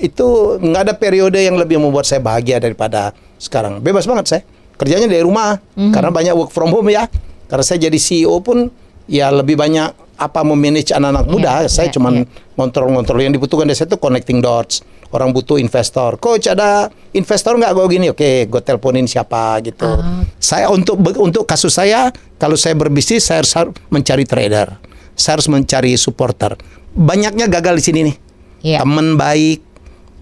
itu nggak ada periode yang lebih membuat saya bahagia daripada sekarang. Bebas banget saya. Kerjanya dari rumah karena banyak work from home ya. Karena saya jadi CEO pun ya lebih banyak apa memanage anak-anak muda. Iya, saya iya, cuman iya. ngontrol-ngontrol yang dibutuhkan dari saya itu connecting dots. Orang butuh investor. Coach ada investor nggak gue gini? Oke, gue teleponin siapa gitu. Ah. Saya untuk untuk kasus saya kalau saya berbisnis saya harus mencari trader. Saya harus mencari supporter. Banyaknya gagal di sini nih. Iya. Teman baik,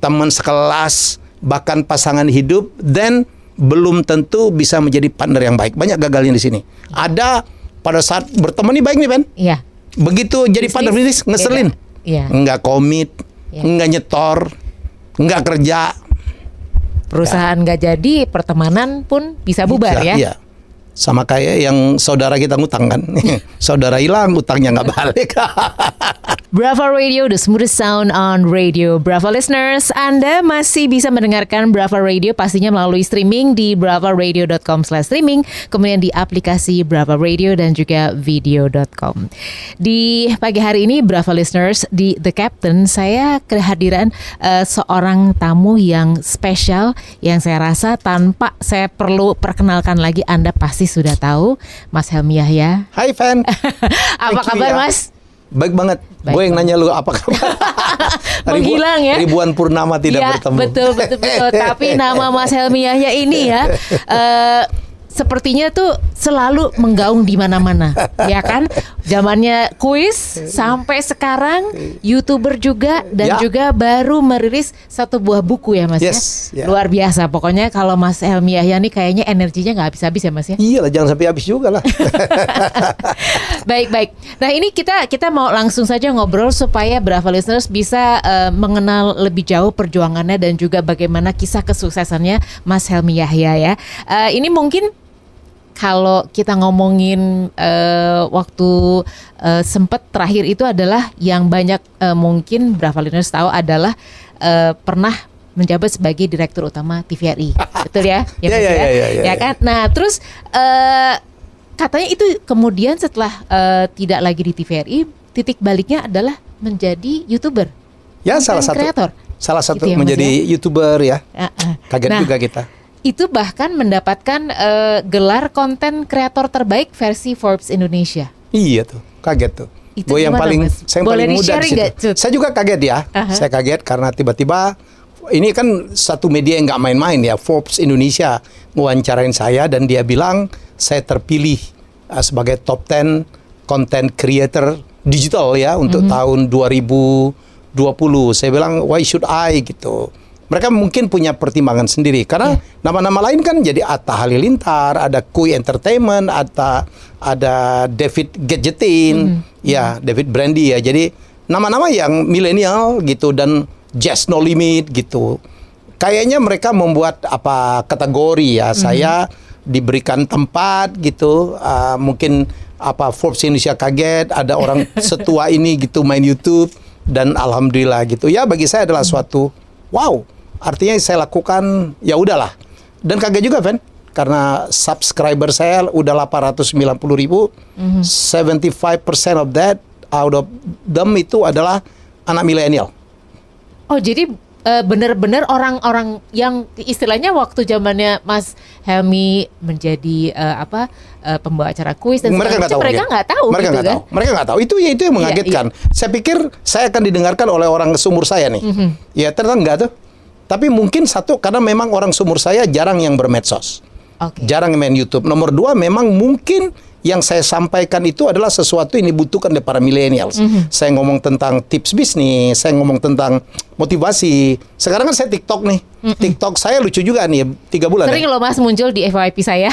teman sekelas, bahkan pasangan hidup, dan belum tentu bisa menjadi partner yang baik. Banyak gagalnya di sini. Ada pada saat berteman nih baik nih Ben. Iya. Begitu jadi Bisnis, partner bisnis ngeselin. Iya. Enggak komit, Iya. enggak nyetor, enggak kerja. Perusahaan nggak jadi, pertemanan pun bisa bubar Bisa, ya. Iya. Sama kayak yang saudara kita ngutang kan. saudara hilang, utangnya nggak balik. Brava Radio, the smoothest sound on radio. Brava listeners, Anda masih bisa mendengarkan Brava Radio pastinya melalui streaming di bravaradio.com slash streaming, kemudian di aplikasi Brava Radio dan juga video.com. Di pagi hari ini, Brava listeners, di The Captain, saya kehadiran eh, seorang tamu yang spesial yang saya rasa tanpa saya perlu perkenalkan lagi, Anda pasti sudah tahu, Mas Helmi Yahya. Hai fan. Apa Thank you, kabar ya. Mas? Baik banget. Baik Gue yang banget. nanya lu apa kabar? Menghilang ya. Ribuan purnama tidak Iya, bertemu. Betul, betul, betul. Tapi nama Mas Helmi Yahya ini ya, eh, sepertinya tuh selalu menggaung di mana-mana, ya kan? Zamannya kuis sampai sekarang youtuber juga dan Ya. juga baru merilis satu buah buku ya Mas Yes, ya. ya. Luar biasa. Pokoknya kalau Mas Helmi Yahya nih kayaknya energinya nggak habis-habis ya Mas ya. Iya lah, jangan sampai habis juga lah. baik baik. Nah ini kita kita mau langsung saja ngobrol supaya Brava listeners bisa eh, mengenal lebih jauh perjuangannya dan juga bagaimana kisah kesuksesannya Mas Helmi Yahya ya. Eh, ini mungkin kalau kita ngomongin eh, waktu eh, sempet terakhir itu adalah yang banyak eh, mungkin Brava listeners tahu adalah eh, pernah menjabat sebagai direktur utama TVRI, betul ya? Iya, Mas iya, iya, iya, iya. Ya kan? Nah, terus eh, katanya itu kemudian setelah eh, tidak lagi di TVRI, titik baliknya adalah menjadi youtuber. ya salah satu. creator. Salah satu Gitu ya, menjadi ya? youtuber ya. Ah, ah. Kaget Nah, juga kita. Itu bahkan mendapatkan eh, gelar konten kreator terbaik versi Forbes Indonesia. Iya tuh, kaget tuh. Itu Gue yang paling Mas? saya yang Boleh paling muda di situ. Saya juga kaget ya. Aha. Saya kaget karena tiba-tiba ini kan satu media yang nggak main-main ya. Forbes Indonesia mewawancarain saya dan dia bilang saya terpilih uh, sebagai top 10 content creator digital ya untuk Mhm. tahun 2020. Saya bilang why should I gitu. Mereka mungkin punya pertimbangan sendiri karena nama-nama lain kan jadi Atta Halilintar, ada Kui Entertainment, ada ada David Gadgetin, ya David Brandy ya. Jadi nama-nama yang milenial gitu dan Jazz No Limit gitu. Kayaknya mereka membuat apa kategori ya. Saya diberikan tempat gitu. ah, mungkin apa Forbes Indonesia kaget ada orang setua ini gitu main YouTube dan alhamdulillah gitu. Ya bagi saya adalah suatu wow. Artinya saya lakukan ya udahlah. Dan kaget juga, Van. Karena subscriber saya udah 890 ribu, 75% of that out of them itu adalah anak milenial. Oh jadi eh, benar-benar orang-orang yang istilahnya waktu zamannya Mas Helmi menjadi eh, apa eh, pembawa acara kuis dan mereka nggak tahu mereka ya. nggak tahu mereka gitu nggak kan? tahu mereka nggak tahu itu ya itu yang Iya, mengagetkan saya pikir saya akan didengarkan oleh orang seumur saya nih Mhm. ya ternyata enggak tuh tapi mungkin satu karena memang orang seumur saya jarang yang bermedsos Oke. jarang main YouTube nomor dua memang mungkin yang saya sampaikan itu adalah sesuatu yang dibutuhkan oleh para millennials. Mhm. Saya ngomong tentang tips bisnis, saya ngomong tentang motivasi. Sekarang kan saya TikTok nih. TikTok saya lucu juga nih, tiga bulan. ya. Sering loh Mas muncul di FYP saya.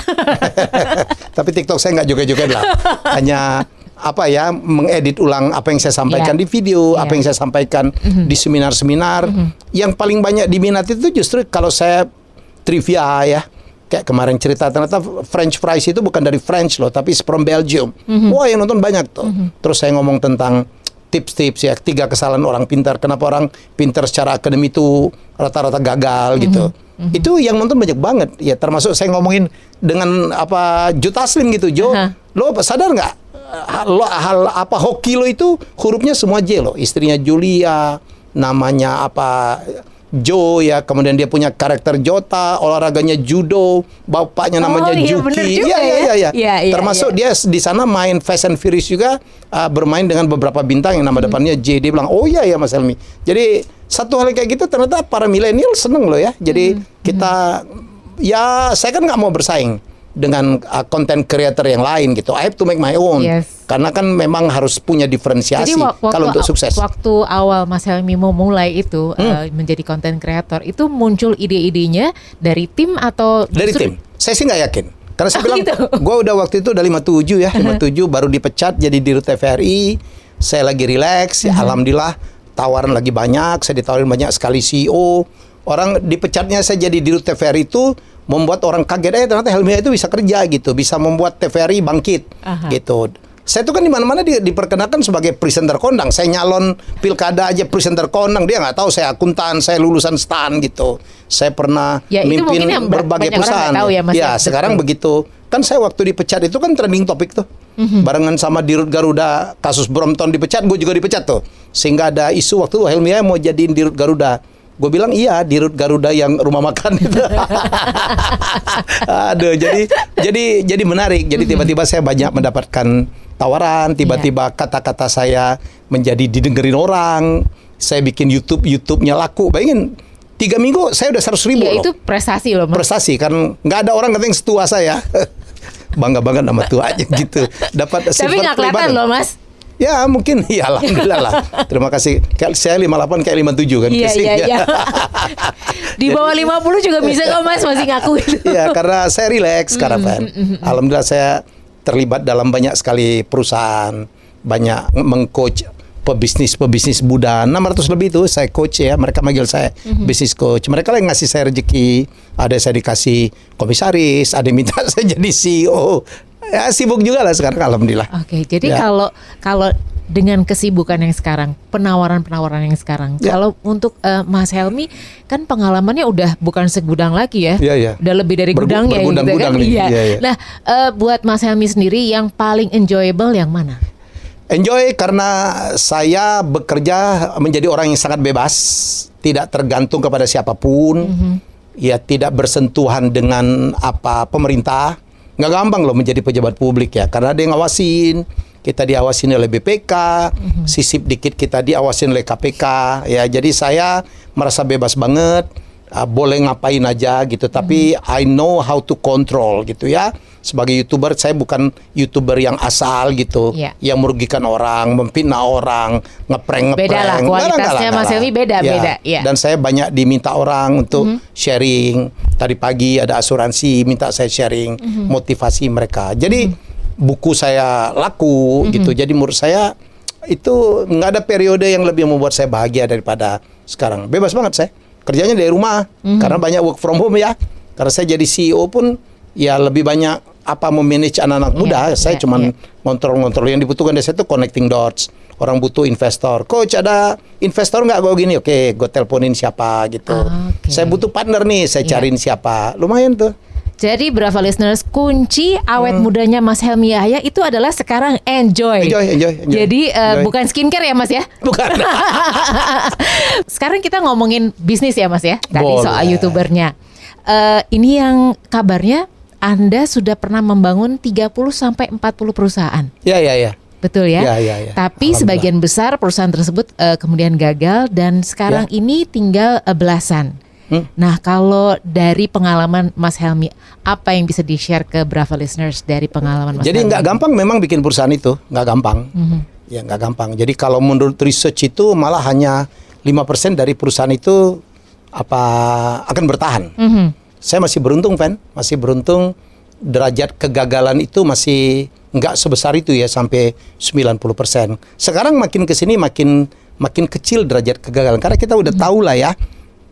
Tapi TikTok saya nggak joget-joget lah. Hanya apa ya mengedit ulang apa yang saya sampaikan Iya. di video, Iya. apa yang saya sampaikan di seminar-seminar. Yang paling banyak diminati itu justru kalau saya trivia ya. Kayak kemarin cerita ternyata French fries itu bukan dari French loh, tapi from Belgium. Wah, yang nonton banyak tuh. Terus saya ngomong tentang tips-tips ya, tiga kesalahan orang pintar. Kenapa orang pintar secara akademi itu rata-rata gagal gitu. Itu yang nonton banyak banget. Ya termasuk saya ngomongin dengan apa Juta Slim gitu, Jo. Aha. Lo sadar nggak hal, lo- hal apa hoki lo itu hurufnya semua J lo. Istrinya Julia, namanya apa Joe ya, kemudian dia punya karakter Jota, olahraganya judo, bapaknya namanya Oh, iya, Juki. Iya, iya, ya. iya, iya. Iya, iya, Termasuk dia di sana main Fast and Furious juga uh, bermain dengan beberapa bintang yang nama Hmm. depannya J. Dia bilang, "Oh iya ya Mas Helmi." Jadi satu hal kayak gitu ternyata para milenial seneng loh ya. Jadi Hmm. kita ya saya kan nggak mau bersaing dengan uh, content creator yang lain gitu. I have to make my own. Yes. Karena kan memang harus punya diferensiasi kalau untuk sukses. Hmm. Waktu awal Mas Helmi mau mulai itu eh, menjadi content creator, itu muncul ide-idenya dari tim atau Dari tim. Saya sih nggak yakin. Karena saya Oh, bilang, gitu. gue udah waktu itu udah 57 ya, 57 baru dipecat jadi dirut TVRI. Saya lagi relax, ya alhamdulillah tawaran lagi banyak. Saya ditawarin banyak sekali CEO. Orang dipecatnya saya jadi dirut TVRI itu membuat orang kaget, eh ternyata Helmi itu bisa kerja gitu, bisa membuat TVRI bangkit Aha. gitu. Saya tuh kan di mana-mana di, diperkenalkan sebagai presenter kondang. Saya nyalon pilkada aja presenter kondang. Dia nggak tahu saya akuntan, saya lulusan STAN gitu. Saya pernah Ya, itu mimpin yang berbagai perusahaan. tahu ya, Mas, ya. sekarang begitu. Kan saya waktu dipecat itu kan trending topik tuh. Mhm. Barengan sama Dirut Garuda, kasus Brompton dipecat, gue juga dipecat tuh. Sehingga ada isu waktu itu Helmi mau jadiin Dirut Garuda. Gue bilang iya Dirut Garuda yang rumah makan itu. Aduh, jadi jadi jadi menarik. Jadi Mhm. tiba-tiba saya banyak mendapatkan tawaran, tiba-tiba Iya. kata-kata saya menjadi didengerin orang. Saya bikin YouTube, YouTube-nya laku. Bayangin, tiga minggu saya udah 100 ribu Ya loh itu prestasi loh Mas. prestasi kan nggak ada orang katanya setua saya bangga banget nama tuanya gitu dapat Tapi nggak kelihatan loh Mas. Ya mungkin. Ya alhamdulillah lah. Terima kasih. Kayak saya 58 kayak 57 kan Iya iya ya. iya. Di bawah 50 juga bisa kok Mas masih ngaku itu. Iya, karena saya relax sekarang kan alhamdulillah saya terlibat dalam banyak sekali perusahaan banyak mengcoach pebisnis-pebisnis muda 600 lebih itu saya coach ya mereka manggil saya bisnis coach. Mereka lah yang ngasih saya rezeki ada saya dikasih komisaris ada yang minta saya jadi CEO ya sibuk juga lah sekarang alhamdulillah Oke, jadi Ya. kalau kalau dengan kesibukan yang sekarang, penawaran-penawaran yang sekarang, Ya. kalau untuk eh, Mas Helmi kan pengalamannya udah bukan segudang lagi ya, Iya, iya. udah lebih dari Bergu- gudangnya gitu bergudang-gudang kan. Iya. Iya, iya. Nah, eh, buat Mas Helmi sendiri yang paling enjoyable yang mana? Enjoy karena saya bekerja menjadi orang yang sangat bebas, tidak tergantung kepada siapa pun, ya tidak bersentuhan dengan apa pemerintah. Nggak gampang loh menjadi pejabat publik ya, karena ada yang ngawasin. Kita diawasin oleh BPK, sisip dikit kita diawasin oleh KPK. Ya, jadi saya merasa bebas banget, ah, boleh ngapain aja gitu. Tapi I know how to control gitu ya. Sebagai youtuber saya bukan youtuber yang asal gitu Iya. yang merugikan orang, memfitnah orang, ngeprank ngeprank. Beda lah, kualitasnya Mas Helmi beda, Ya, beda, iya. Dan saya banyak diminta orang untuk sharing. Tadi pagi ada asuransi minta saya sharing motivasi mereka. Jadi buku saya laku gitu. Jadi menurut saya itu nggak ada periode yang lebih membuat saya bahagia daripada sekarang. Bebas banget saya. Kerjanya dari rumah karena banyak work from home ya. Karena saya jadi CEO pun ya lebih banyak apa memanage anak-anak muda. Iya, saya iya, cuman iya. ngontrol-ngontrol yang dibutuhkan dari saya itu connecting dots. Orang butuh investor. Coach ada investor nggak gue gini? Oke, gue teleponin siapa gitu. Ah, oke. Saya butuh partner nih, saya Iya. cariin siapa. Lumayan tuh. Jadi berapa listeners kunci awet Hmm. mudanya Mas Helmi Yahya itu adalah sekarang enjoy. Enjoy, enjoy, enjoy. Jadi eh, Enjoy. bukan skincare ya Mas ya? Bukan. Sekarang kita ngomongin bisnis ya Mas ya. Tadi Boleh. soal youtubernya. Eh, ini yang kabarnya Anda sudah pernah membangun 30 sampai 40 perusahaan. ya, ya, ya. Betul ya? Ya, ya, ya. Tapi sebagian besar perusahaan tersebut eh, kemudian gagal dan sekarang Ya. ini tinggal belasan. Hmm. Nah, kalau dari pengalaman Mas Helmi, apa yang bisa di-share ke Brava listeners dari pengalaman Mas Jadi nggak gampang memang bikin perusahaan itu, nggak gampang. Mhm. Ya nggak gampang. Jadi kalau menurut research itu malah hanya 5% dari perusahaan itu apa akan bertahan. Mhm. Saya masih beruntung, Pen. Masih beruntung derajat kegagalan itu masih nggak sebesar itu ya sampai 90%. Sekarang makin ke sini makin makin kecil derajat kegagalan karena kita udah tahu lah ya.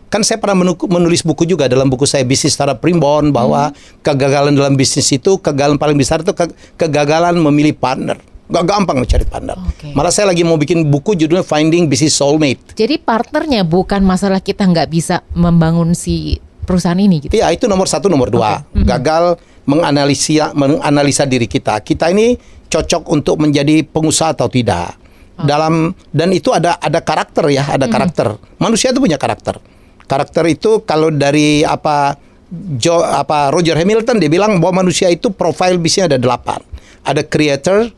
Kan saya pernah menulis buku juga dalam buku saya bisnis startup primbon bahwa kegagalan dalam bisnis itu kegagalan paling besar itu ke- kegagalan memilih partner. Gak gampang mencari partner. Oke. Malah saya lagi mau bikin buku judulnya Finding Business Soulmate. Jadi partnernya bukan masalah kita nggak bisa membangun si perusahaan ini gitu. Iya, itu nomor satu, nomor dua. Gagal menganalisa menganalisa diri kita. Kita ini cocok untuk menjadi pengusaha atau tidak. Dalam dan itu ada ada karakter ya, ada karakter. Manusia itu punya karakter. Karakter itu kalau dari apa Jo, apa Roger Hamilton dia bilang bahwa manusia itu profil bisnisnya ada delapan. Ada creator,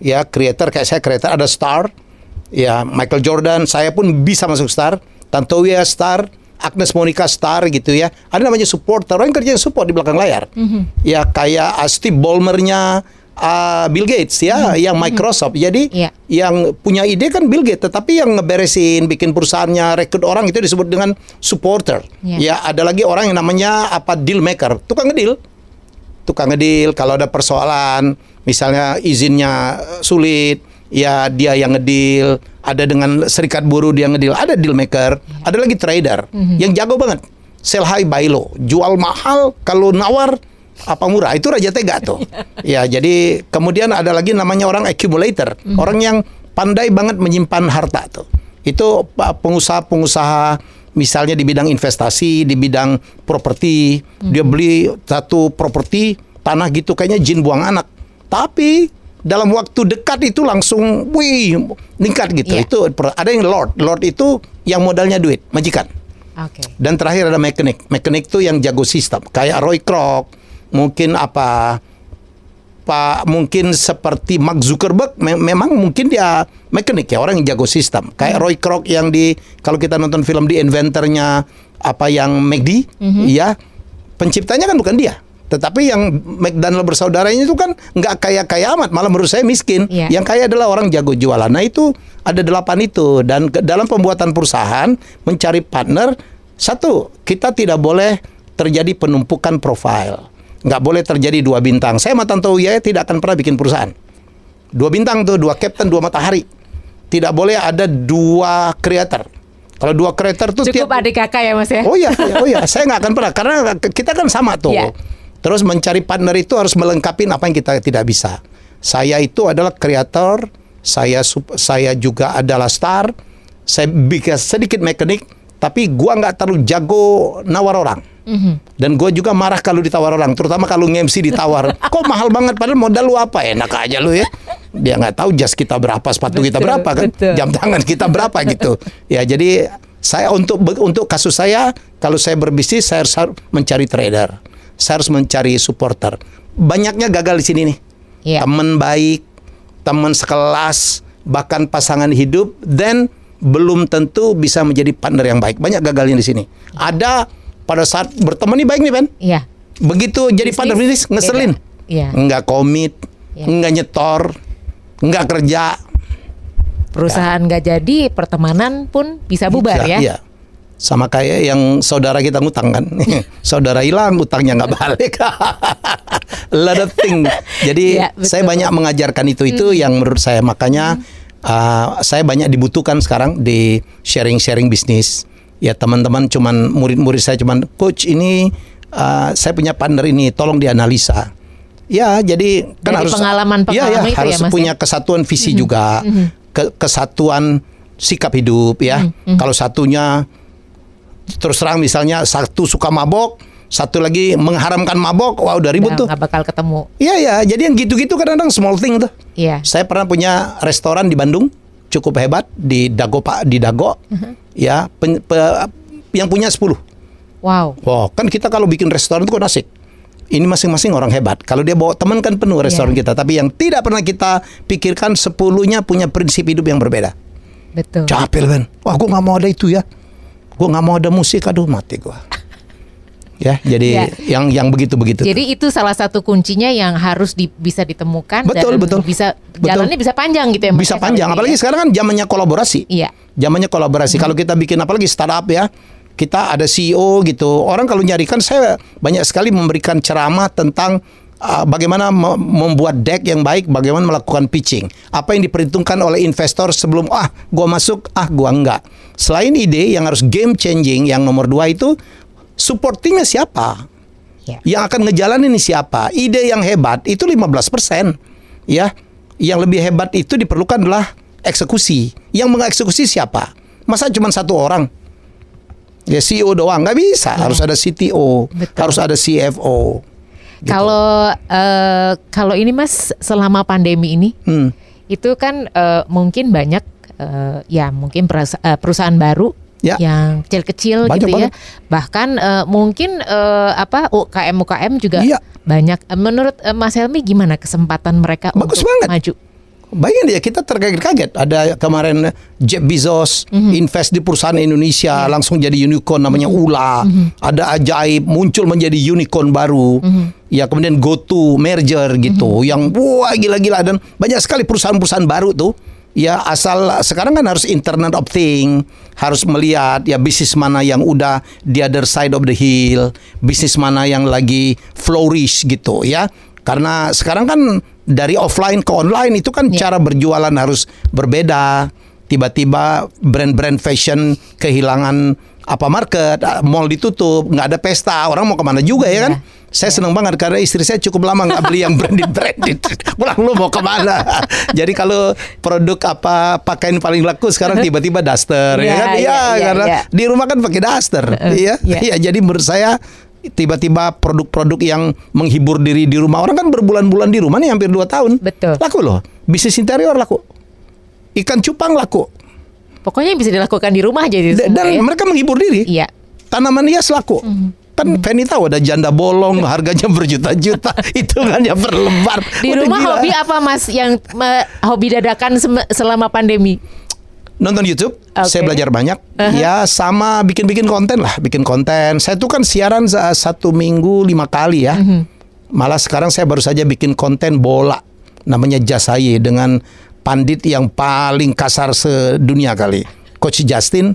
ya creator kayak saya creator, ada star, ya Michael Jordan, saya pun bisa masuk star, Tantowi star, Agnes Monica star gitu ya. Ada namanya supporter, orang yang kerja support di belakang layar. Ya kayak Steve Ballmer-nya uh, Bill Gates ya, yang Microsoft. Jadi Iya. yang punya ide kan Bill Gates, tetapi yang ngeberesin, bikin perusahaannya, rekrut orang itu disebut dengan supporter. Iya. Ya ada lagi orang yang namanya apa deal maker, tukang ngedil. Tukang ngedil kalau ada persoalan misalnya izinnya eh, sulit ya dia yang ngedil. Ada dengan serikat buruh dia ngedil. Ada deal maker. Ada lagi trader yang jago banget. Sell high buy low. Jual mahal kalau nawar apa murah itu raja tega tuh ya jadi kemudian ada lagi namanya orang accumulator orang yang pandai banget menyimpan harta tuh itu pengusaha-pengusaha misalnya di bidang investasi, di bidang properti, dia beli satu properti tanah gitu kayaknya jin buang anak. Tapi dalam waktu dekat itu langsung wih meningkat gitu. Iya. Itu ada yang lord. Lord itu yang modalnya duit, majikan. Oke. Dan terakhir ada mekanik. Mekanik itu yang jago sistem. Kayak Roy Kroc, mungkin apa Pak mungkin seperti Mark Zuckerberg me- memang mungkin dia mekanik ya orang yang jago sistem. Kayak Roy Kroc yang di kalau kita nonton film di inventornya apa yang McD ya penciptanya kan bukan dia. Tetapi yang McDonald bersaudaranya itu kan nggak kaya-kaya amat, malah menurut saya miskin. Iya. Yang kaya adalah orang jago jualan. Nah itu ada delapan itu dan ke- dalam pembuatan perusahaan mencari partner satu kita tidak boleh terjadi penumpukan profil. Nggak boleh terjadi dua bintang. Saya sama Tante Uya tidak akan pernah bikin perusahaan. Dua bintang tuh, dua captain, dua matahari. Tidak boleh ada dua creator. Kalau dua creator tuh Cukup tiap- adik kakak ya Mas ya. Oh iya, iya, oh iya, saya nggak akan pernah karena kita kan sama tuh. Iya. Terus mencari partner itu harus melengkapi apa yang kita tidak bisa. Saya itu adalah kreator, saya saya juga adalah star, saya bikin sedikit mekanik, tapi gua nggak terlalu jago nawar orang. Dan gue juga marah kalau ditawar orang, terutama kalau nge-MC ditawar. Kok mahal banget padahal modal lu apa? Enak aja lu ya. Dia nggak tahu jas kita berapa, sepatu kita Betul, berapa kan, betul. jam tangan kita berapa gitu. Ya jadi saya untuk untuk kasus saya kalau saya berbisnis saya harus mencari trader, saya harus mencari supporter. Banyaknya gagal di sini nih. Iya. Teman baik, teman sekelas, bahkan pasangan hidup, dan belum tentu bisa menjadi partner yang baik. Banyak gagalnya di sini. Ada pada saat berteman nih baik nih Ben. Iya. Begitu jadi Bisnis, partner bisnis ngeselin. Iya. Enggak komit, enggak nyetor, enggak kerja. Perusahaan nggak jadi, pertemanan pun bisa bubar Bisa, ya. Iya. Sama kayak yang saudara kita ngutang kan. saudara hilang, utangnya nggak balik. Lot of thing. Jadi betul. Hmm. saya banyak mengajarkan itu itu yang menurut saya makanya uh, saya banyak dibutuhkan sekarang di sharing-sharing bisnis. Ya teman-teman cuman murid-murid saya cuman coach ini uh, saya punya partner ini tolong dianalisa. Ya, jadi kan Dari harus pengalaman-pengalaman Iya, ya, itu ya, harus ya? punya kesatuan visi juga, ke- kesatuan sikap hidup ya. Kalau satunya terus terang misalnya satu suka mabok, satu lagi mengharamkan mabok, wah udah ribut Nggak- tuh. nggak bakal ketemu. Iya ya, jadi yang gitu-gitu kadang-kadang small thing tuh. Iya. Saya pernah punya restoran di Bandung cukup hebat di Dago Pak di Dago. Ya, pen- pe- yang punya 10. Wow. Wow, kan kita kalau bikin restoran itu kan asik. Ini masing-masing orang hebat. Kalau dia bawa teman kan penuh restoran Iya. kita. Tapi yang tidak pernah kita pikirkan sepuluhnya punya prinsip hidup yang berbeda. Betul. Capek Ben. Wah, gue nggak mau ada itu ya. Gue nggak mau ada musik. Aduh, mati gue. Ya, jadi Ya. yang yang begitu-begitu. Jadi itu salah satu kuncinya yang harus di- bisa ditemukan Betul, dan betul. bisa Betul. jalannya bisa panjang gitu ya bisa ya, panjang. Apalagi ya. sekarang kan zamannya kolaborasi. Iya. Zamannya kolaborasi. Kalau kita bikin apalagi startup ya, kita ada CEO gitu. Orang kalau nyarikan saya banyak sekali memberikan ceramah tentang uh, bagaimana me- membuat deck yang baik, bagaimana melakukan pitching. Apa yang diperhitungkan oleh investor sebelum ah gua masuk, ah gua enggak. Selain ide yang harus game changing yang nomor dua itu support timnya siapa? Ya. Yang akan ngejalanin ini siapa? Ide yang hebat itu 15%. Ya. Yang lebih hebat itu diperlukan adalah eksekusi. Yang mengeksekusi siapa? Masa cuma satu orang? Ya CEO doang nggak bisa, harus ada CTO, Betul. harus ada CFO. Gitu. Kalau eh, kalau ini Mas selama pandemi ini Hmm. itu kan eh, mungkin banyak eh, ya mungkin perusahaan baru Ya. yang kecil-kecil Banyak gitu ya. banget. Bahkan eh, mungkin eh, apa UKM UKM juga Iya. banyak. Eh, Menurut eh, Mas Helmi gimana kesempatan mereka Bagus untuk banget. maju? Bayangin ya kita terkaget-kaget ada kemarin Jeff Bezos Mhm. invest di perusahaan Indonesia Iya. langsung jadi unicorn namanya Mhm. Ula. Ada ajaib muncul menjadi unicorn baru. Mhm. Ya kemudian GoTo merger gitu yang wah gila-gila dan banyak sekali perusahaan-perusahaan baru tuh. Ya asal sekarang kan harus Internet of Thing, harus melihat ya bisnis mana yang udah the other side of the hill, bisnis mana yang lagi flourish gitu ya. Karena sekarang kan dari offline ke online itu kan Ya. cara berjualan harus berbeda. Tiba-tiba brand-brand fashion kehilangan apa market, mall ditutup, nggak ada pesta, orang mau ke mana juga ya kan? Ya. Saya senang banget karena istri saya cukup lama nggak beli yang branded branded. Pulang lu mau ke mana? Jadi kalau produk apa pakaian paling laku sekarang tiba-tiba daster Iya, ya kan? iya, iya, karena iya. di rumah kan pakai daster. Iya. iya. Iya, jadi menurut saya tiba-tiba produk-produk yang menghibur diri di rumah orang kan berbulan-bulan di rumah nih hampir 2 tahun. Betul. Laku loh. Bisnis interior laku. Ikan cupang laku. Pokoknya yang bisa dilakukan di rumah aja itu D- semua Dan ya. mereka menghibur diri. Iya. Tanaman hias laku. Mhm. Kan Penny tahu ada janda bolong harganya berjuta-juta, hitungannya per lembar. Di Udah rumah gila. hobi apa Mas yang me- hobi dadakan selama pandemi? nonton YouTube, Oke. saya belajar banyak. Ya sama bikin-bikin konten lah, bikin konten. Saya tuh kan siaran sa- satu minggu lima kali ya. Mhm. Malah sekarang saya baru saja bikin konten bola, namanya Jasaye dengan pandit yang paling kasar sedunia kali, Coach Justin.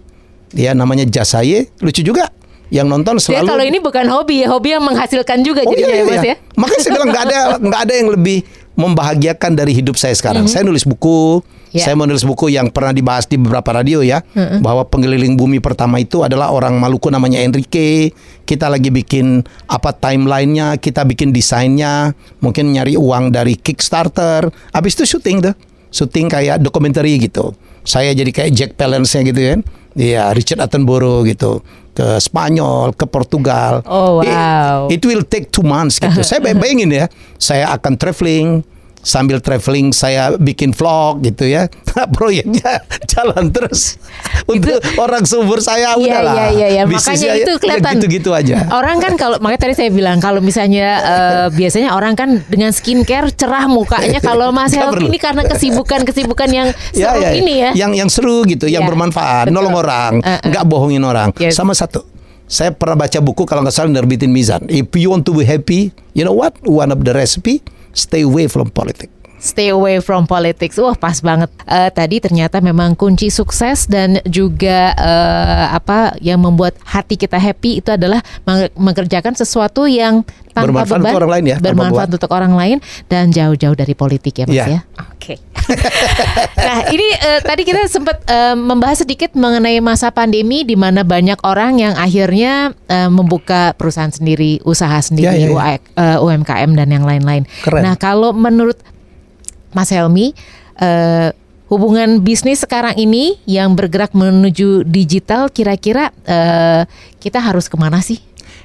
Ya namanya Jasaye, lucu juga. Yang nonton Jadi selalu. kalau ini bukan hobi ya, hobi yang menghasilkan juga Oh, jadinya iya, ya iya, Mas iya. ya. Makanya saya bilang nggak ada nggak ada yang lebih membahagiakan dari hidup saya sekarang. Saya nulis buku. Ya. saya menulis buku yang pernah dibahas di beberapa radio ya, bahwa pengeliling bumi pertama itu adalah orang Maluku namanya Enrique. Kita lagi bikin apa timelinenya, kita bikin desainnya, mungkin nyari uang dari Kickstarter. Habis itu syuting tuh, syuting kayak dokumenter gitu. Saya jadi kayak Jack Palance-nya gitu kan. Iya, Richard Attenborough gitu ke Spanyol, ke Portugal. Oh, It- wow. It, will take two months gitu. saya bay- bayangin ya, saya akan traveling, sambil traveling saya bikin vlog gitu ya. Proyeknya jalan terus. Untuk orang subur saya Iya udahlah. iya iya ya. Bisnisnya makanya itu ya kelihatan gitu-gitu aja. Orang kan kalau makanya tadi saya bilang kalau misalnya eh, biasanya orang kan dengan skincare cerah mukanya kalau Mas Helmi ini karena kesibukan-kesibukan yang Ya, seru ya, ya. ini ya. Yang yang seru gitu, yang Ya, bermanfaat, betul. nolong orang, Eh, eh. nggak bohongin orang. Yes. Sama satu. Saya pernah baca buku kalau nggak salah nerbitin Mizan. If you want to be happy, you know what? One of the recipe, stay away from politics. Stay away from politics. Wah, pas banget. Eh, tadi ternyata memang kunci sukses dan juga eh, apa yang membuat hati kita happy itu adalah meng- mengerjakan sesuatu yang tanpa Bermanfaat beban, untuk orang lain ya, bermanfaat beban. untuk orang lain dan jauh-jauh dari politik ya, Mas Iya. ya. Oke. Nah, ini eh, tadi kita sempat eh, membahas sedikit mengenai masa pandemi di mana banyak orang yang akhirnya eh, membuka perusahaan sendiri, usaha sendiri, Ya, ya, ya. Eh, UMKM dan yang lain-lain. Nah, kalau menurut Mas Helmi, eh, hubungan bisnis sekarang ini yang bergerak menuju digital, kira-kira eh, kita harus ke mana sih?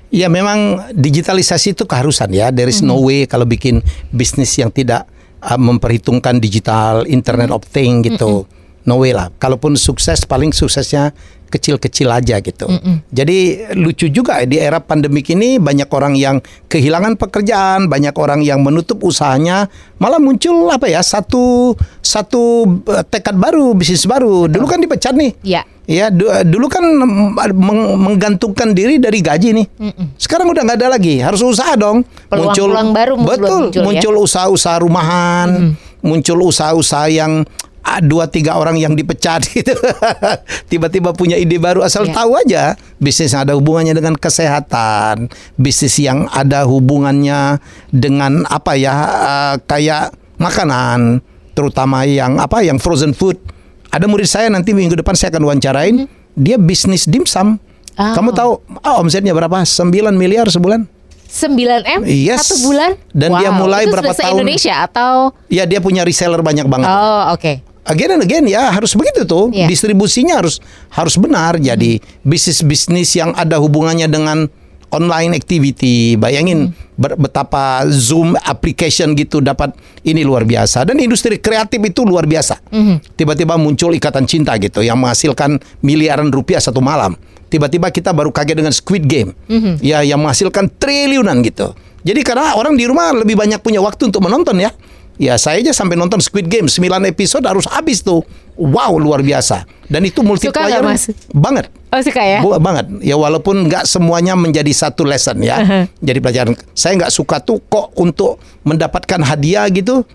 Ya memang digitalisasi itu keharusan ya. There is no way kalau bikin bisnis yang tidak uh, memperhitungkan digital, Internet of Thing gitu. No way lah. Kalaupun sukses paling suksesnya kecil-kecil aja gitu. Jadi lucu juga di era pandemik ini banyak orang yang kehilangan pekerjaan, banyak orang yang menutup usahanya, malah muncul apa ya satu satu eh, tekad baru, bisnis baru. Dulu kan dipecat nih. Ya. Ya, du- dulu kan meng- menggantungkan diri dari gaji nih. Sekarang udah nggak ada lagi, harus usaha dong. Peluang-peluang baru mulai betul, muncul ya. muncul usaha-usaha rumahan, muncul usaha-usaha yang dua tiga orang yang dipecat gitu. Tiba-tiba punya ide baru asal Ya. tahu aja bisnis yang ada hubungannya dengan kesehatan, bisnis yang ada hubungannya dengan apa ya ah, kayak makanan, terutama yang apa yang frozen food. Ada murid saya nanti minggu depan saya akan wawancarain, dia bisnis dimsum. Oh. Kamu tahu ah, omsetnya berapa? 9 miliar sebulan. 9 M Yes. satu bulan? Dan dia mulai itu berapa tahun? Indonesia atau Ya dia punya reseller banyak banget. Oh, oke. Again and again ya harus begitu tuh. Iya. Distribusinya harus harus benar. Jadi bisnis-bisnis yang ada hubungannya dengan online activity. Bayangin ber- betapa Zoom application gitu dapat ini luar biasa dan industri kreatif itu luar biasa. Tiba-tiba muncul ikatan cinta gitu yang menghasilkan miliaran rupiah satu malam. Tiba-tiba kita baru kaget dengan Squid Game. Ya yang menghasilkan triliunan gitu. Jadi karena orang di rumah lebih banyak punya waktu untuk menonton ya. Ya saya aja sampai nonton Squid Game 9 episode harus habis tuh. Wow luar biasa. Dan itu multiplayer Mas? banget. Oh suka ya? Bu- banget. Ya walaupun nggak semuanya menjadi satu lesson ya. Jadi pelajaran. Saya nggak suka tuh kok untuk mendapatkan hadiah gitu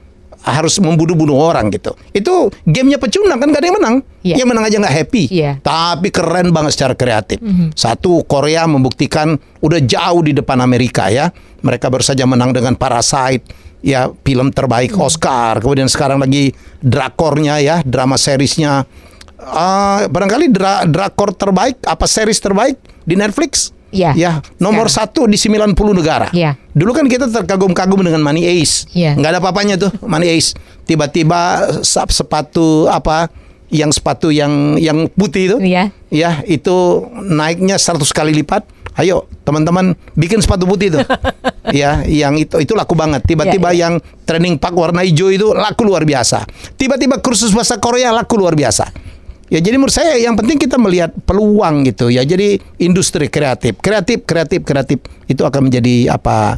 harus membunuh-bunuh orang gitu. Itu gamenya pecundang kan gak ada yang menang. Iya. Yang menang aja nggak happy. Iya. Tapi keren banget secara kreatif. Satu Korea membuktikan udah jauh di depan Amerika ya. Mereka baru saja menang dengan Parasite. Ya film terbaik Oscar. Kemudian sekarang lagi drakornya ya, drama seriesnya. Ah, barangkali dra drakor terbaik apa series terbaik di Netflix? Iya. Ya, nomor satu di 90 negara. Iya. Dulu kan kita terkagum-kagum dengan Money Ace. Iya. Nggak ada apa-apanya tuh Money Ace. Tiba-tiba sap- sepatu apa yang sepatu yang yang putih itu. Iya. Ya, itu naiknya 100 kali lipat. Ayo, teman-teman bikin sepatu putih itu. ya, yang itu itu laku banget. Tiba-tiba Iya, iya. yang training park warna hijau itu laku luar biasa. Tiba-tiba kursus bahasa Korea laku luar biasa. Ya jadi menurut saya yang penting kita melihat peluang gitu ya. Jadi industri kreatif, kreatif, kreatif, kreatif itu akan menjadi apa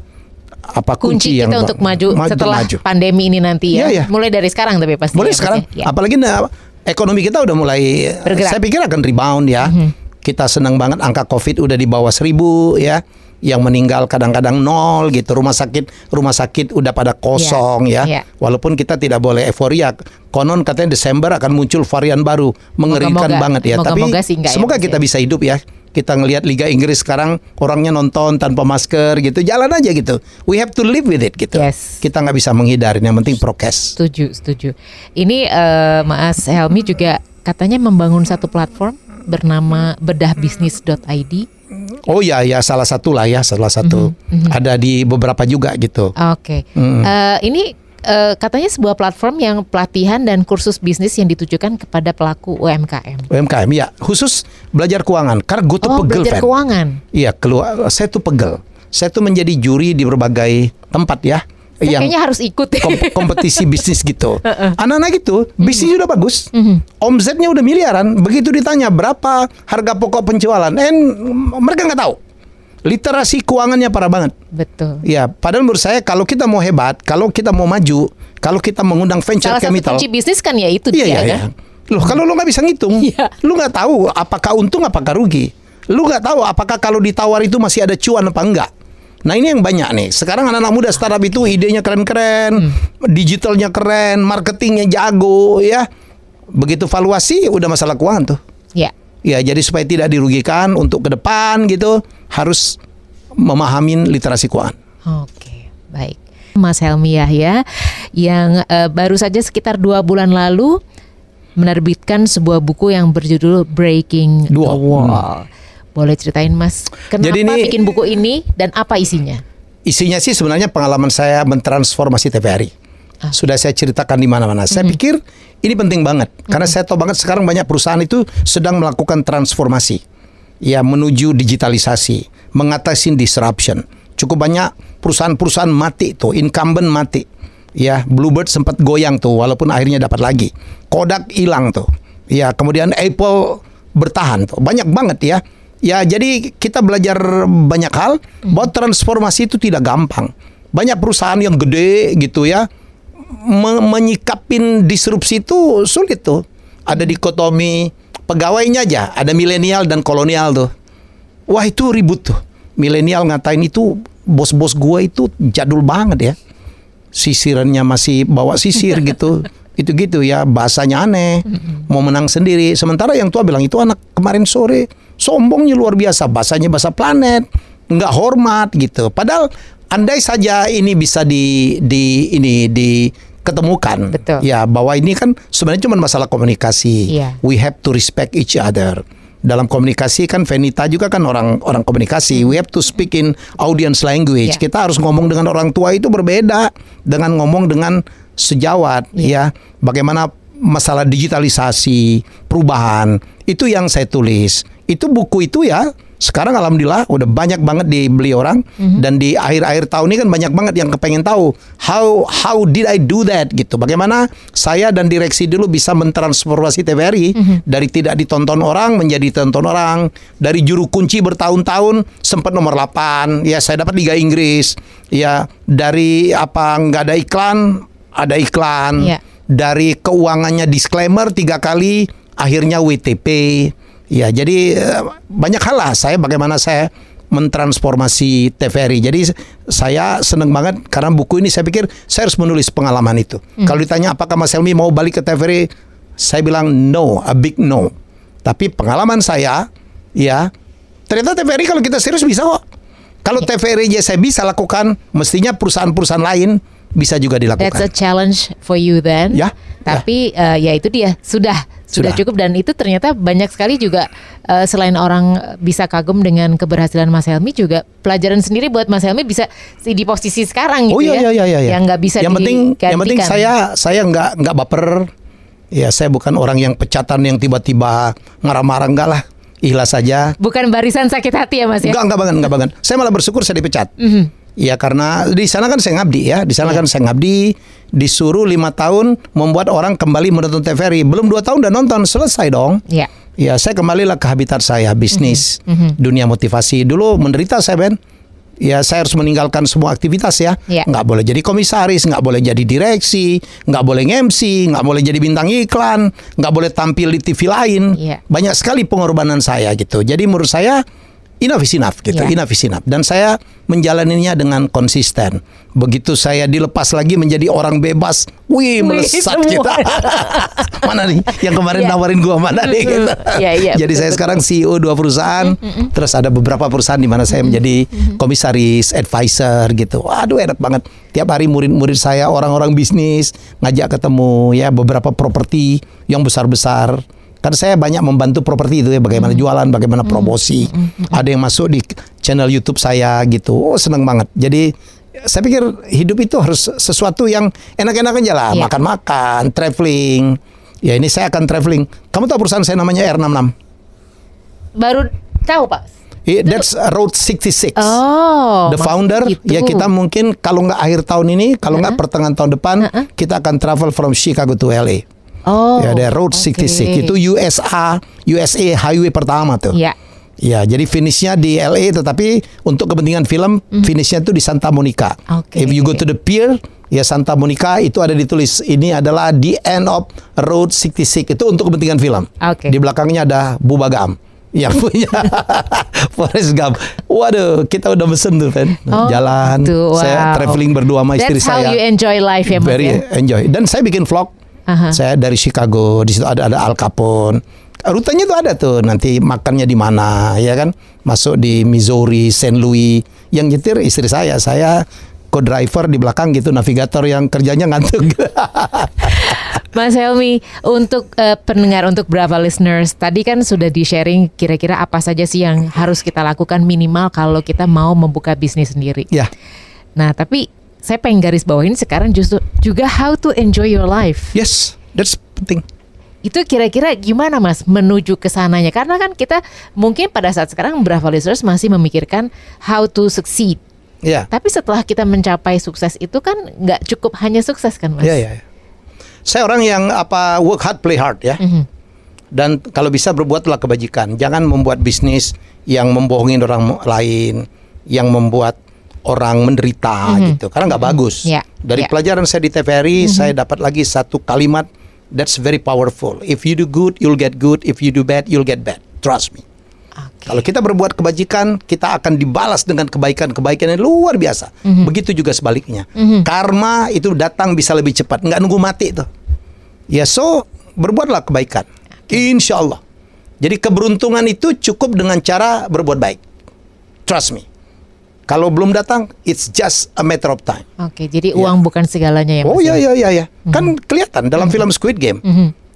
apa Kunci, kunci, yang kita untuk maju, setelah maju. pandemi ini nanti ya. Iya, iya. Mulai dari sekarang tapi pasti. Boleh ya, sekarang. ya? Ya. Apalagi nah, ekonomi kita udah mulai Bergerak. Saya pikir akan rebound ya. Kita senang banget angka Covid udah di bawah seribu ya. Yang meninggal kadang-kadang nol gitu. Rumah sakit rumah sakit udah pada kosong Iya, ya. iya. Walaupun kita tidak boleh euforia. Konon katanya Desember akan muncul varian baru, mengerikan Moga-moga. banget ya. Tapi Moga-moga sih enggak ya, semoga Mas, kita ya. bisa hidup ya. Kita ngelihat Liga Inggris sekarang orangnya nonton tanpa masker gitu, jalan aja gitu. We have to live with it gitu. Yes. Kita nggak bisa menghindari. Yang penting prokes. Setuju, setuju. Ini eh, Mas Helmi juga katanya membangun satu platform bernama bedahbisnis.id. Oh ya ya salah satu lah ya salah satu Mhm, ada di beberapa juga gitu. Oke. Eh, ini eh, katanya sebuah platform yang pelatihan dan kursus bisnis yang ditujukan kepada pelaku UMKM. UMKM ya khusus belajar keuangan karena gue tuh Oh, pegel belajar Fan. keuangan. Iya keluar saya tuh pegel. Saya tuh menjadi juri di berbagai tempat ya. Saya kayaknya harus ikut. kom- kompetisi bisnis gitu. Anak-anak gitu, bisnis udah bagus. Mhm. Omsetnya udah miliaran. Begitu ditanya berapa harga pokok penjualan, and mereka nggak tahu. Literasi keuangannya parah banget. Betul. Ya, padahal menurut saya kalau kita mau hebat, kalau kita mau maju, kalau kita mengundang venture Salah satu capital, kunci bisnis kan ya itu iya dia iya kan. iya. Loh, kalau lu nggak bisa ngitung, Iya. lu nggak tahu apakah untung apakah rugi. Lu nggak tahu apakah kalau ditawar itu masih ada cuan apa enggak. Nah ini yang banyak nih. Sekarang anak-anak muda startup itu idenya keren-keren, digitalnya keren, marketingnya jago, ya. Begitu valuasi udah masalah keuangan tuh. Ya. Ya, jadi supaya tidak dirugikan untuk ke depan gitu harus memahamin literasi keuangan. Oke, baik. Mas Helmi Yahya yang eh, baru saja sekitar dua bulan lalu menerbitkan sebuah buku yang berjudul Breaking Dua. the Wall. Boleh ceritain Mas, kenapa Jadi ini- bikin buku ini dan apa isinya? Isinya sih sebenarnya pengalaman saya mentransformasi TVRI. Ah. Sudah saya ceritakan di mana-mana. Saya pikir ini penting banget karena saya tahu banget sekarang banyak perusahaan itu sedang melakukan transformasi. Ya menuju digitalisasi, mengatasi disruption. Cukup banyak perusahaan-perusahaan mati tuh, incumbent mati. Ya, Bluebird sempat goyang tuh walaupun akhirnya dapat lagi. Kodak hilang tuh. Ya, kemudian Apple bertahan tuh. Banyak banget ya. Ya, jadi kita belajar banyak hal bahwa transformasi itu tidak gampang. Banyak perusahaan yang gede gitu ya me- menyikapin disrupsi itu sulit tuh. Ada dikotomi pegawainya aja, ada milenial dan kolonial tuh. Wah, itu ribut tuh. Milenial ngatain itu bos-bos gua itu jadul banget ya. Sisirannya masih bawa sisir gitu. Itu-gitu ya, bahasanya aneh. Mau menang sendiri. Sementara yang tua bilang itu anak kemarin sore sombongnya luar biasa, bahasanya bahasa planet, nggak hormat gitu. Padahal andai saja ini bisa di di ini diketemukan Betul. ya bahwa ini kan sebenarnya cuma masalah komunikasi. Iya. We have to respect each other. Dalam komunikasi kan Venita juga kan orang orang komunikasi. We have to speak in audience language. Iya. Kita harus ngomong dengan orang tua itu berbeda dengan ngomong dengan sejawat Iya. ya. Bagaimana masalah digitalisasi, perubahan itu yang saya tulis. Itu buku itu ya Sekarang alhamdulillah udah banyak banget dibeli orang dan di akhir-akhir tahun ini kan banyak banget yang kepengen tahu how how did I do that gitu. Bagaimana saya dan direksi dulu bisa mentransformasi TVRI dari tidak ditonton orang menjadi ditonton orang, dari juru kunci bertahun-tahun sempat nomor 8, ya saya dapat Liga Inggris, ya dari apa nggak ada iklan, ada iklan. Iya. Dari keuangannya disclaimer tiga kali, akhirnya WTP. Ya, jadi eh, banyak hal lah saya bagaimana saya mentransformasi TVRI. Jadi saya seneng banget karena buku ini saya pikir saya harus menulis pengalaman itu. Kalau ditanya apakah Mas Helmi mau balik ke TVRI, saya bilang no, a big no. Tapi pengalaman saya, ya ternyata TVRI kalau kita serius bisa kok. Kalau TVRI aja saya bisa lakukan, mestinya perusahaan-perusahaan lain bisa juga dilakukan. That's a challenge for you then. Ya, Tapi eh, ya itu dia sudah sudah cukup dan itu ternyata banyak sekali juga eh, selain orang bisa kagum dengan keberhasilan Mas Helmi juga pelajaran sendiri buat Mas Helmi bisa di posisi sekarang gitu Oh iya ya. iya iya iya. Yang nggak bisa Yang penting yang penting saya saya nggak nggak baper. Ya saya bukan orang yang pecatan yang tiba-tiba marah-marah enggak lah. Ikhlas saja. bukan barisan sakit hati ya Mas ya. Enggak enggak banget enggak banget. Saya malah bersyukur saya dipecat. Mhm. Ya karena di sana kan saya ngabdi ya, di sana Iya. kan saya ngabdi, disuruh lima tahun membuat orang kembali menonton TVRI. Belum dua tahun udah nonton, selesai dong. Iya. Ya saya kembalilah ke habitat saya bisnis Mhm. dunia motivasi dulu menderita saya Ben. Ya saya harus meninggalkan semua aktivitas ya. Iya. Nggak boleh jadi komisaris, nggak boleh jadi direksi, nggak boleh MC, nggak boleh jadi bintang iklan, nggak boleh tampil di TV lain. Iya. Banyak sekali pengorbanan saya gitu. Jadi menurut saya enough is enough gitu, Iya. enough is enough. Dan saya menjalaninya dengan konsisten. Begitu saya dilepas lagi menjadi orang bebas, wih melesat semua. kita. mana nih yang kemarin Iya. nawarin gua mana nih gitu. Iya, iya, Jadi betul, saya betul. sekarang CEO dua perusahaan, terus ada beberapa perusahaan di mana saya menjadi komisaris, advisor gitu. Waduh enak banget. Tiap hari murid-murid saya orang-orang bisnis ngajak ketemu ya beberapa properti yang besar-besar. Karena saya banyak membantu properti itu ya, bagaimana jualan, bagaimana promosi. Ada yang masuk di channel YouTube saya gitu. Oh seneng banget. Jadi saya pikir hidup itu harus sesuatu yang enak-enak aja lah. Iya. Makan-makan, traveling. Ya ini saya akan traveling. Kamu tahu perusahaan saya namanya R66? Baru tahu Pak. Yeah, that's Road 66. Oh. The founder, gitu. ya kita mungkin kalau nggak akhir tahun ini, kalau nggak pertengahan tahun depan, Uh-uh. kita akan travel from Chicago to LA. Oh. ya, ada Road oke. 66 itu USA USA highway pertama tuh. Iya. Ya, jadi finishnya di LA tetapi untuk kepentingan film finishnya itu di Santa Monica. Oke. If you go to the pier, ya Santa Monica itu ada ditulis ini adalah the end of Road 66 itu untuk kepentingan film. Oke. Di belakangnya ada Bubagam yang punya Forrest Gump. Waduh, kita udah mesen tuh, Fen. Oh, Jalan. gitu. Saya Wow. traveling berdua sama istri That's how saya. you enjoy life ya Very ya. enjoy. Dan saya bikin vlog. Aha. Saya dari Chicago, di situ ada ada Al Capone. Rutenya tuh ada tuh, nanti makannya di mana, ya kan? Masuk di Missouri, St. Louis. Yang nyetir istri saya, saya co-driver di belakang gitu, navigator yang kerjanya ngantuk. Mas Helmi, untuk eh, pendengar, untuk Brava listeners, tadi kan sudah di-sharing kira-kira apa saja sih yang harus kita lakukan minimal kalau kita mau membuka bisnis sendiri. ya, Nah, tapi saya pengen garis bawahin sekarang justru juga how to enjoy your life. yes, that's penting. Itu kira-kira gimana Mas menuju ke sananya? Karena kan kita mungkin pada saat sekarang Brava listeners masih memikirkan how to succeed. Ya, Tapi setelah kita mencapai sukses itu kan nggak cukup hanya sukses kan Mas? ya, ya. ya. Saya orang yang apa work hard, play hard ya. Mhm. Dan kalau bisa berbuatlah kebajikan. Jangan membuat bisnis yang membohongin orang lain, yang membuat orang menderita gitu. Karena nggak bagus. Ya, Dari ya. pelajaran saya di TVRI, saya dapat lagi satu kalimat that's very powerful. If you do good, you'll get good. If you do bad, you'll get bad. Trust me. Oke. Kalau kita berbuat kebajikan, kita akan dibalas dengan kebaikan-kebaikan yang luar biasa. Begitu juga sebaliknya. Karma itu datang bisa lebih cepat, nggak nunggu mati tuh. Ya so berbuatlah kebaikan, insya Allah. Jadi keberuntungan itu cukup dengan cara berbuat baik. Trust me. Kalau belum datang, it's just a matter of time. Oke, jadi uang bukan segalanya ya Mas? Oh ya? iya iya iya ya. Kan kelihatan dalam film Squid Game.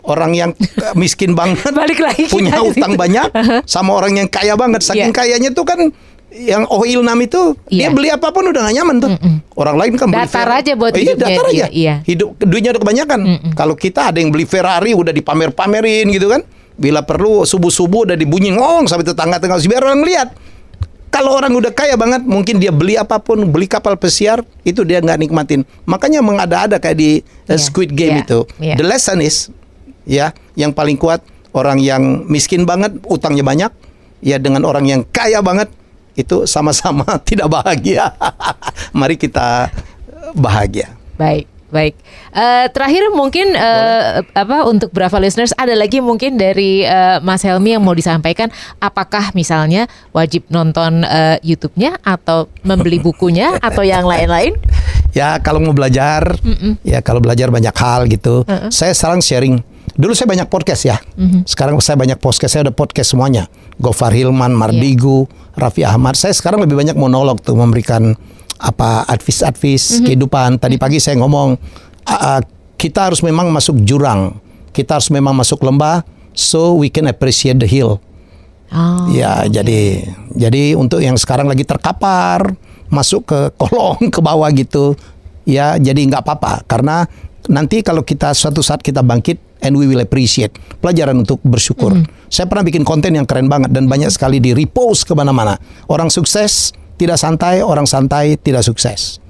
Orang yang eh, miskin banget Balik lagi punya utang banyak sama orang yang kaya banget. Saking Iya. kayanya tuh kan yang oil nam itu Iya. dia beli apa pun udah gak nyaman tuh. Orang lain kan beli Datar Ferrari. aja buat iya, hidupnya datar aja. iya. Hidup duitnya udah kebanyakan. Kalau kita ada yang beli Ferrari udah dipamer-pamerin gitu kan. Bila perlu subuh-subuh udah dibunyi ngong sampai tetangga-tetangga biar orang lihat. Kalau orang udah kaya banget, mungkin dia beli apa pun, beli kapal pesiar, itu dia nggak nikmatin. Makanya mengada-ada kayak di uh, Yeah, Squid Game yeah, itu. yeah. The lesson is, ya, yang paling kuat orang yang miskin banget, utangnya banyak, ya dengan orang yang kaya banget, itu sama-sama tidak bahagia. Mari kita bahagia. Baik, baik. Eh, terakhir mungkin eh, apa untuk Brava listeners ada lagi mungkin dari eh, Mas Helmi yang mau disampaikan apakah misalnya wajib nonton eh, YouTube-nya atau membeli bukunya atau yang lain-lain? Ya kalau mau belajar, ya kalau belajar banyak hal gitu. Saya sekarang sharing. Dulu saya banyak podcast ya. Sekarang saya banyak podcast. Saya ada podcast semuanya. Gofar Hilman, Mardigu, Raffi Ahmad. Saya sekarang lebih banyak monolog tuh memberikan apa advice-advice kehidupan. Tadi pagi saya ngomong ah, kita harus memang masuk jurang. Kita harus memang masuk lembah so we can appreciate the hill. Oh, Ya, jadi jadi untuk yang sekarang lagi terkapar, masuk ke kolong ke bawah gitu, ya jadi nggak apa-apa karena nanti kalau kita suatu saat kita bangkit and we will appreciate pelajaran untuk bersyukur. Saya pernah bikin konten yang keren banget dan banyak sekali di repost ke mana-mana. Orang sukses tidak santai, orang santai tidak sukses.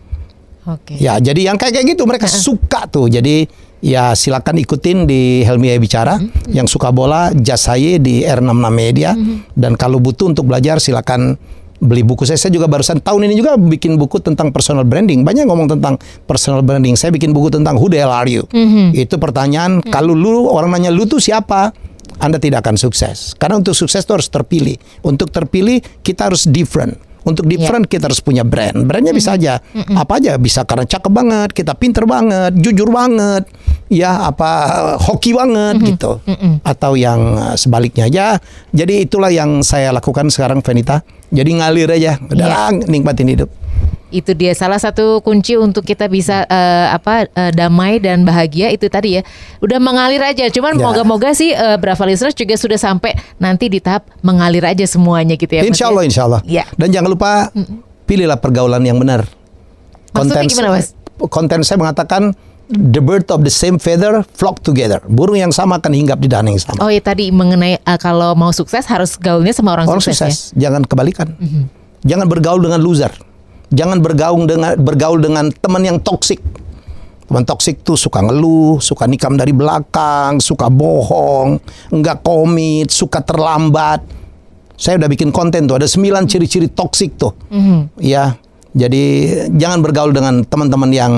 Oke. Ya, jadi yang kayak kayak gitu mereka suka tuh. Jadi ya silakan ikutin di Helmi Aya Bicara. Yang suka bola Jasaye di R66 Media dan kalau butuh untuk belajar silakan beli buku saya. Saya juga barusan tahun ini juga bikin buku tentang personal branding. Banyak ngomong tentang personal branding. Saya bikin buku tentang who the hell are you? Itu pertanyaan kalau lu orang nanya lu tuh siapa? Anda tidak akan sukses. Karena untuk sukses itu harus terpilih. Untuk terpilih kita harus different. Untuk different kita harus punya brand. Brandnya bisa aja apa aja bisa karena cakep banget, kita pinter banget, jujur banget, ya apa hoki banget gitu. Atau yang uh, sebaliknya aja. Jadi itulah yang saya lakukan sekarang Venita. Jadi ngalir aja, udahlah nikmatin hidup. Itu dia salah satu kunci untuk kita bisa eh, apa eh, damai dan bahagia itu tadi ya. Udah mengalir aja. Cuman Ya. moga-moga sih eh, Brava listeners juga sudah sampai nanti di tahap mengalir aja semuanya gitu ya. Mas, insya ya? Allah, insya Allah. Iya. Dan jangan lupa pilihlah pergaulan yang benar. Maksudnya gimana, Mas? Konten saya mengatakan the bird of the same feather flock together. Burung yang sama akan hinggap di dahan yang sama. Oh ya tadi mengenai eh, kalau mau sukses harus gaulnya sama orang, Orang sukses, sukses, ya. jangan kebalikan. Jangan bergaul dengan loser. Jangan bergaul dengan bergaul dengan teman yang toksik. Teman toksik tuh suka ngeluh, suka nikam dari belakang, suka bohong, enggak komit, suka terlambat. Saya udah bikin konten tuh, ada 9 ciri-ciri toksik tuh. Ya. Jadi jangan bergaul dengan teman-teman yang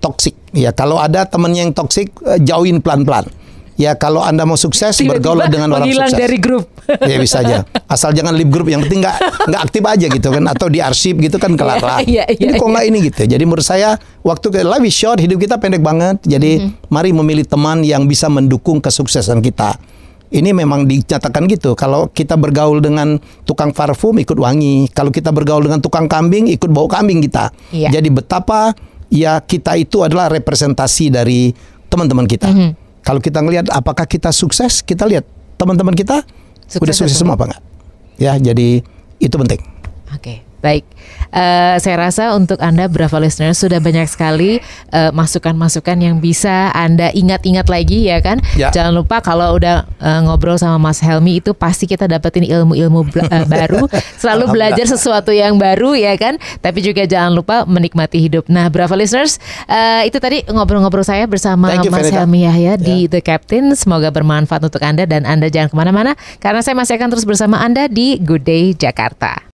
toksik. Ya, kalau ada teman yang toksik, eh, jauhin pelan-pelan. Ya, kalau Anda mau sukses, bergaul Tiba-tiba dengan orang sukses. dari grup. ya bisa aja. Asal jangan leave grup yang penting nggak nggak aktif aja gitu kan atau di arsip gitu kan kelar lah. Iya, ini kok iya. nggak ini gitu. Jadi menurut saya waktu ke life is short, hidup kita pendek banget. Jadi Mm-hmm. mari memilih teman yang bisa mendukung kesuksesan kita. Ini memang dinyatakan gitu. Kalau kita bergaul dengan tukang parfum ikut wangi. Kalau kita bergaul dengan tukang kambing ikut bau kambing kita. Iya. Jadi betapa ya kita itu adalah representasi dari teman-teman kita. Mm-hmm. Kalau kita ngelihat apakah kita sukses, kita lihat teman-teman kita Sukses udah sukses semua apa enggak? Ya, jadi itu penting. Baik. Eh, saya rasa untuk Anda Brava listeners sudah banyak sekali eh, masukan-masukan yang bisa Anda ingat-ingat lagi ya kan. Ya. Jangan lupa kalau udah eh, ngobrol sama Mas Helmi itu pasti kita dapetin ilmu-ilmu eh, baru, selalu belajar sesuatu yang baru ya kan. Tapi juga jangan lupa menikmati hidup. Nah, Brava listeners, eh, itu tadi ngobrol-ngobrol saya bersama you, Mas Venita. Helmi Yahya di The Captain. Semoga bermanfaat untuk Anda dan Anda jangan ke mana-mana karena saya masih akan terus bersama Anda di Good Day Jakarta.